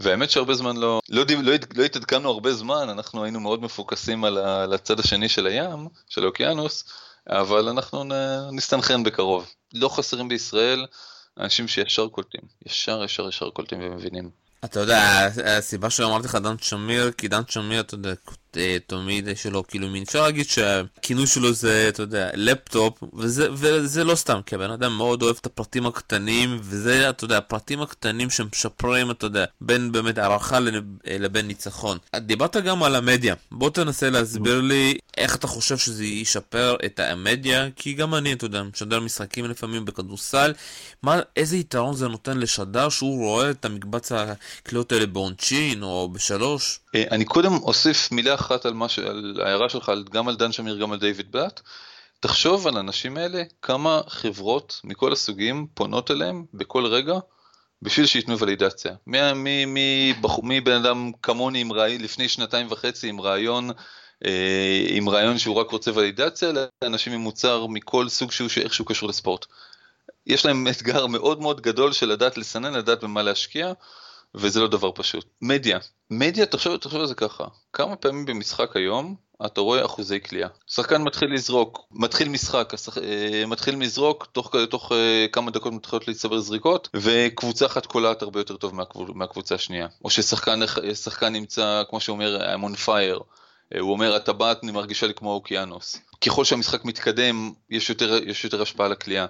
והאמת שהרבה זמן לא, לא, לא, לא התעדכנו הרבה זמן, אנחנו היינו מאוד מפוקסים על, ה, על הצד השני של הים, של האוקיינוס, אבל אנחנו נסתנכרן בקרוב. לא חסרים בישראל אנשים שישר קולטים, ישר ישר ישר קולטים ומבינים. אתה יודע, הסיבה שאמרתי לך דן שמיר, כי דן שמיר, אתה יודע, אה, תמיד שלו, כאילו מין, אפשר להגיד שהכינוי שלו זה, אתה יודע, לפטופ, וזה, וזה לא סתם, כי הבן אדם מאוד אוהב את הפרטים הקטנים, וזה, אתה יודע, הפרטים הקטנים שמשפרים, אתה יודע, בין באמת הערכה לבין ניצחון. דיברת גם על המדיה, בוא תנסה להסביר לי איך אתה חושב שזה ישפר את המדיה, כי גם אני, אתה יודע, משדר משחקים לפעמים בכדורסל, איזה יתרון זה נותן לשדר שהוא רואה את המקבץ הקליעות האלה בעונשין או בשלוש? אה, אני קודם אוסיף מילה אחת על, ש... על ההערה שלך, גם על דן שמיר, גם על דיוויד בלאט. תחשוב על האנשים האלה, כמה חברות מכל הסוגים פונות אליהם בכל רגע בשביל שייתנו ולידציה. מבן אדם כמוני עם רעי, לפני שנתיים וחצי עם רעיון, אה, עם רעיון שהוא רק רוצה ולידציה, לאנשים עם מוצר מכל סוג שהוא, שאיכשהו קשור לספורט. יש להם אתגר מאוד מאוד גדול של לדעת לסנן, לדעת במה להשקיע, וזה לא דבר פשוט. מדיה, מדיה, תחשוב, תחשוב על זה ככה, כמה פעמים במשחק היום אתה רואה אחוזי קליעה. שחקן מתחיל לזרוק, מתחיל משחק, השח... אה, מתחיל לזרוק, תוך, תוך uh, כמה דקות מתחילות להצטבר זריקות, וקבוצה אחת קולעת הרבה יותר טוב מהקבוצ... מהקבוצה השנייה. או ששחקן נמצא, כמו שאומר, I'm on fire. אה, הוא אומר, הטבעת מרגישה לי כמו אוקיינוס. ככל שהמשחק מתקדם, יש יותר, יש יותר השפעה לקליעה.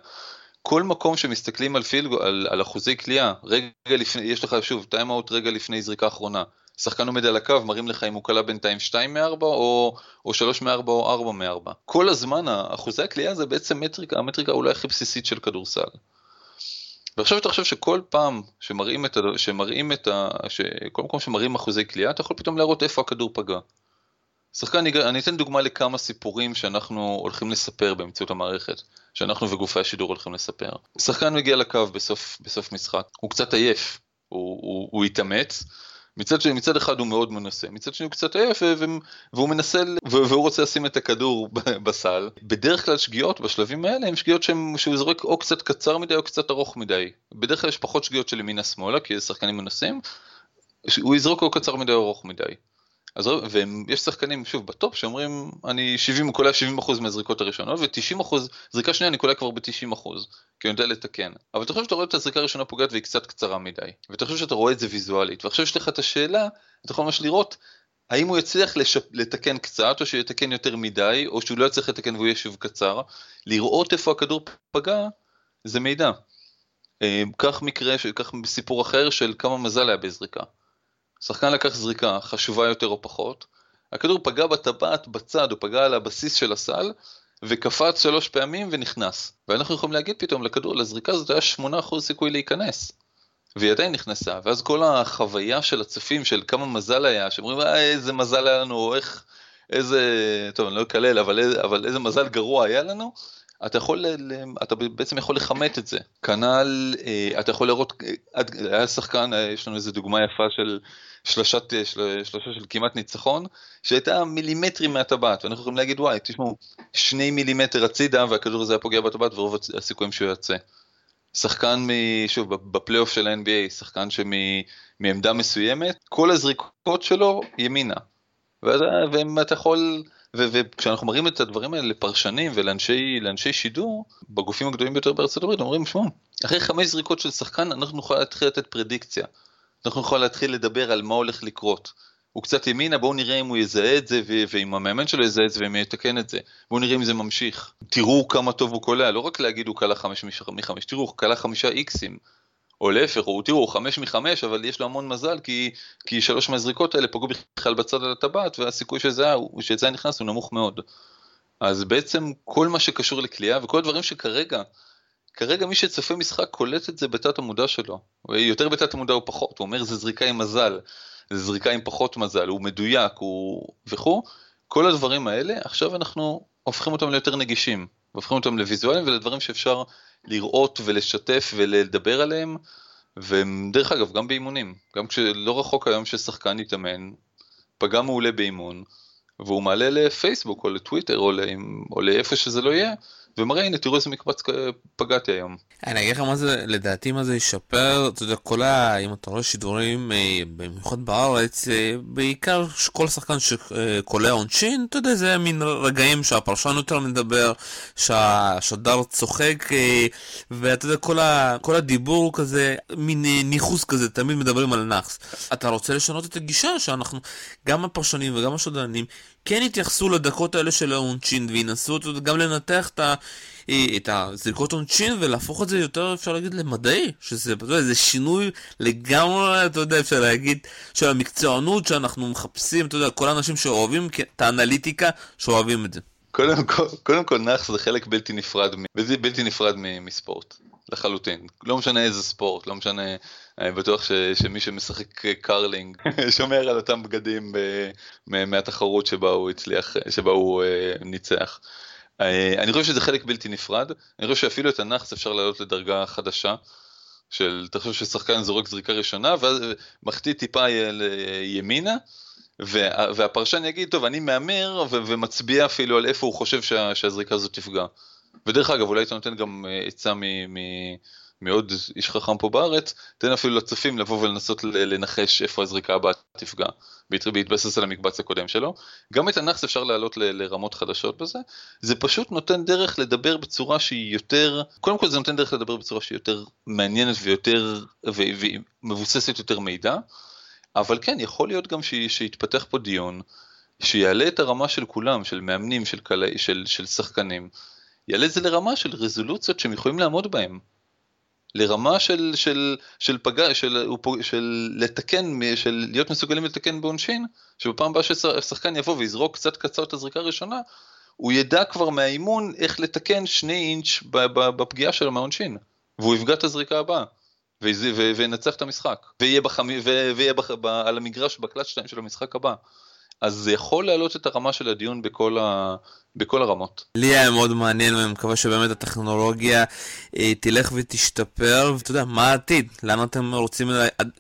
כל מקום שמסתכלים על field, על, על אחוזי קליעה, רגע לפני, יש לך שוב, timeout רגע לפני זריקה אחרונה. שחקן עומד על הקו, מראים לך אם הוא קלע בינתיים 2 מ-4 או, או 3 מ-4 או 4 מ-4. כל הזמן אחוזי הקליעה זה בעצם מטריקה, המטריקה אולי הכי בסיסית של כדורסל. ועכשיו אתה חושב שכל פעם שמראים את ה... שמראים את ה... שכל מקום שמראים אחוזי קליעה, אתה יכול פתאום להראות איפה הכדור פגע. שחקן, אני אתן דוגמה לכמה סיפורים שאנחנו הולכים לספר באמצעות המערכת, שאנחנו וגופי השידור הולכים לספר. שחקן מגיע לקו בסוף, בסוף משחק, הוא קצת עייף, הוא, הוא, הוא התאמץ, מצד, שני, מצד אחד הוא מאוד מנסה, מצד שני הוא קצת עייף והוא מנסה והוא רוצה לשים את הכדור בסל. בדרך כלל שגיאות בשלבים האלה הן שגיאות שהוא זורק או קצת קצר מדי או קצת ארוך מדי. בדרך כלל יש פחות שגיאות של ימינה שמאלה כי שחקנים מנסים, הוא יזרוק או קצר מדי או ארוך מדי. אז ויש שחקנים, שוב, בטופ שאומרים, אני 70, קולע 70% מהזריקות הראשונות, ו-90%, זריקה שנייה אני קולע כבר ב-90%, כי אני יודע לתקן. אבל אתה חושב שאתה רואה את הזריקה הראשונה פוגעת והיא קצת קצרה מדי, ואתה חושב שאתה רואה את זה ויזואלית, ועכשיו יש לך את השאלה, אתה יכול ממש לראות, האם הוא יצליח לשפ... לתקן קצת, או שהוא יתקן יותר מדי, או שהוא לא יצליח לתקן והוא יהיה שוב קצר, לראות איפה הכדור פגע, זה מידע. אה, קח מקרה, קח סיפור אחר של כמה מזל היה בזריקה. שחקן לקח זריקה חשובה יותר או פחות, הכדור פגע בטבעת בצד, הוא פגע על הבסיס של הסל, וקפץ שלוש פעמים ונכנס. ואנחנו יכולים להגיד פתאום לכדור, לזריקה הזאת היה 8% סיכוי להיכנס. והיא עדיין נכנסה, ואז כל החוויה של הצופים של כמה מזל היה, שאומרים אה, איזה מזל היה לנו, איך, איזה, טוב אני לא אקלל, אבל, אבל איזה מזל גרוע היה לנו, אתה יכול, אתה בעצם יכול לכמת את זה. כנ"ל, אה, אתה יכול לראות, אה, היה שחקן, אה, יש לנו איזה דוגמה יפה של שלושת, שלושה של כמעט ניצחון, שהייתה מילימטרים מהטבעת, ואנחנו יכולים להגיד וואי, תשמעו, שני מילימטר הצידה והכדור הזה היה פוגע בטבעת ורוב הסיכויים שהוא יוצא. שחקן, מ, שוב, בפלייאוף של ה-NBA, שחקן שמעמדה מסוימת, כל הזריקות שלו ימינה. ואתה יכול... וכשאנחנו מראים את הדברים האלה לפרשנים ולאנשי שידור, בגופים הגדולים ביותר בארצות הברית, אומרים, שמעו, אחרי חמש זריקות של שחקן אנחנו נוכל להתחיל לתת פרדיקציה. אנחנו נוכל להתחיל לדבר על מה הולך לקרות. הוא קצת ימינה, בואו נראה אם הוא יזהה את זה, ואם המאמן שלו יזהה את זה ואם יתקן את זה. בואו נראה אם זה ממשיך. תראו כמה טוב הוא קולע, לא רק להגיד הוא קלע חמש מחמש, תראו, הוא קלע חמישה איקסים. או להפך, הוא תראו, הוא חמש מחמש, אבל יש לו המון מזל, כי, כי שלוש מהזריקות האלה פגעו בכלל בצד על הטבעת, והסיכוי שזה שזה נכנס הוא נמוך מאוד. אז בעצם כל מה שקשור לקליעה, וכל הדברים שכרגע, כרגע מי שצופה משחק קולט את זה בתת המודע שלו. יותר בתת המודע או פחות, הוא אומר זה זריקה עם מזל, זה זריקה עם פחות מזל, הוא מדויק, הוא... וכו'. כל הדברים האלה, עכשיו אנחנו הופכים אותם ליותר נגישים, והופכים אותם לוויזואליים ולדברים שאפשר לראות ולשתף ולדבר עליהם, ודרך אגב, גם באימונים, גם כשלא רחוק היום ששחקן יתאמן, פגע מעולה באימון, והוא מעלה לפייסבוק או לטוויטר או, לא, או לאיפה שזה לא יהיה, ומראה הנה תראו איזה מקבץ פגעתי היום. אני אגיד לך מה זה, לדעתי מה זה ישפר, אתה יודע, כל ה... אם אתה רואה שידורים, אה, במיוחד בארץ, אה, בעיקר כל שחקן שקולע עונשין, אתה יודע, זה מין רגעים שהפרשן יותר מדבר, שהשדר צוחק, אה, ואתה יודע, כל, ה... כל הדיבור כזה, מין ניכוס כזה, תמיד מדברים על נאחס. אתה רוצה לשנות את הגישה שאנחנו, גם הפרשנים וגם השדרנים, כן יתייחסו לדקות האלה של העונשין וינסו גם לנתח את, ה, את הזריקות עונשין ולהפוך את זה יותר, אפשר להגיד, למדעי, שזה יודע, זה שינוי לגמרי, אתה יודע, אפשר להגיד, של המקצוענות שאנחנו מחפשים, אתה יודע, כל האנשים שאוהבים את האנליטיקה, שאוהבים את זה. קודם כל, קודם כל נאחס זה חלק בלתי נפרד, בלתי נפרד מספורט, לחלוטין. לא משנה איזה ספורט, לא משנה, אני בטוח ש, שמי שמשחק קרלינג שומר על אותם בגדים מהתחרות שבה הוא הצליח, שבה הוא uh, ניצח. Uh, אני חושב שזה חלק בלתי נפרד, אני חושב שאפילו את הנאחס אפשר לעלות לדרגה חדשה. של, חושב ששחקן זורק זריקה ראשונה, ואז מחטיא טיפה ימינה, והפרשן יגיד, טוב, אני מהמר ומצביע אפילו על איפה הוא חושב שה, שהזריקה הזאת תפגע. ודרך אגב, אולי אתה נותן גם אה, עצה מעוד איש חכם פה בארץ, תן אפילו לצופים לבוא ולנסות לנחש איפה הזריקה הבאה תפגע, בהתבסס על המקבץ הקודם שלו. גם את הנאחס אפשר להעלות לרמות חדשות בזה, זה פשוט נותן דרך לדבר בצורה שהיא יותר, קודם כל זה נותן דרך לדבר בצורה שהיא יותר מעניינת ויותר, ומבוססת יותר מידע. אבל כן, יכול להיות גם שיתפתח פה דיון, שיעלה את הרמה של כולם, של מאמנים, של, קלה, של, של שחקנים, יעלה את זה לרמה של רזולוציות שהם יכולים לעמוד בהם. לרמה של, של, של פגע, של, של לתקן, של להיות מסוגלים לתקן בעונשין, שבפעם הבאה ששחקן יבוא ויזרוק קצת קצר את הזריקה הראשונה, הוא ידע כבר מהאימון איך לתקן שני אינץ' בפגיעה שלו מהעונשין, והוא יפגע את הזריקה הבאה. וינצח את המשחק, ויהיה, בחמ... ויהיה בח... ב... על המגרש בקלאץ' 2 של המשחק הבא. אז זה יכול להעלות את הרמה של הדיון בכל, ה... בכל הרמות. לי היה מאוד מעניין ואני מקווה שבאמת הטכנולוגיה אה, תלך ותשתפר, ואתה יודע, מה העתיד? לאן אתם רוצים.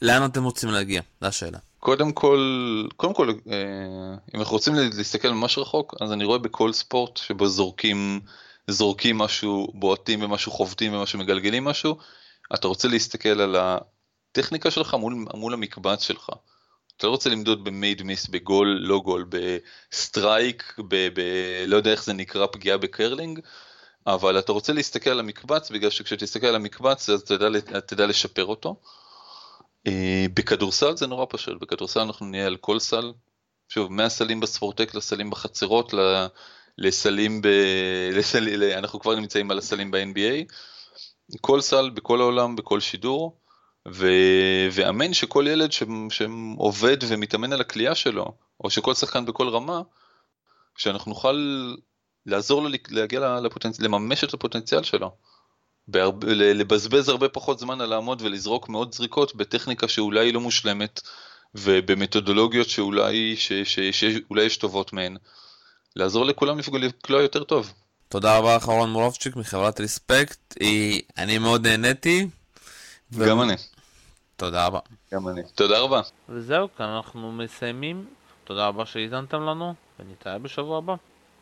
לאן אתם רוצים להגיע? זו השאלה. קודם כל, קודם כל, אה, אם אנחנו רוצים להסתכל ממש רחוק, אז אני רואה בכל ספורט שבו זורקים, זורקים משהו, בועטים במשהו, חובטים במשהו, מגלגלים משהו, אתה רוצה להסתכל על הטכניקה שלך מול, מול המקבץ שלך. אתה לא רוצה למדוד ב made miss, בגול, לא גול, בסטרייק, ב, ב... לא יודע איך זה נקרא, פגיעה בקרלינג, אבל אתה רוצה להסתכל על המקבץ, בגלל שכשתסתכל על המקבץ אז תדע, תדע לשפר אותו. אה, בכדורסל זה נורא פשוט, בכדורסל אנחנו נהיה על כל סל, שוב, מהסלים בספורטק לסלים בחצרות, לסלים ב... לסל... אנחנו כבר נמצאים על הסלים ב-NBA. כל סל בכל העולם, בכל שידור, ו... ואמן שכל ילד ש... שעובד ומתאמן על הכלייה שלו, או שכל שחקן בכל רמה, שאנחנו נוכל לעזור לו להגיע לפוטנצ... לממש את הפוטנציאל שלו. בהרב... לבזבז הרבה פחות זמן על לעמוד ולזרוק מאות זריקות בטכניקה שאולי היא לא מושלמת ובמתודולוגיות שאולי, ש... ש... שאולי יש טובות מהן. לעזור לכולם לקלוע יותר טוב. תודה רבה לך אורן מורובצ'יק מחברת ריספקט, אני מאוד נהניתי. גם אני. תודה רבה. גם אני. תודה רבה. וזהו, כאן אנחנו מסיימים. תודה רבה שהאזנתם לנו, ונתראה בשבוע הבא.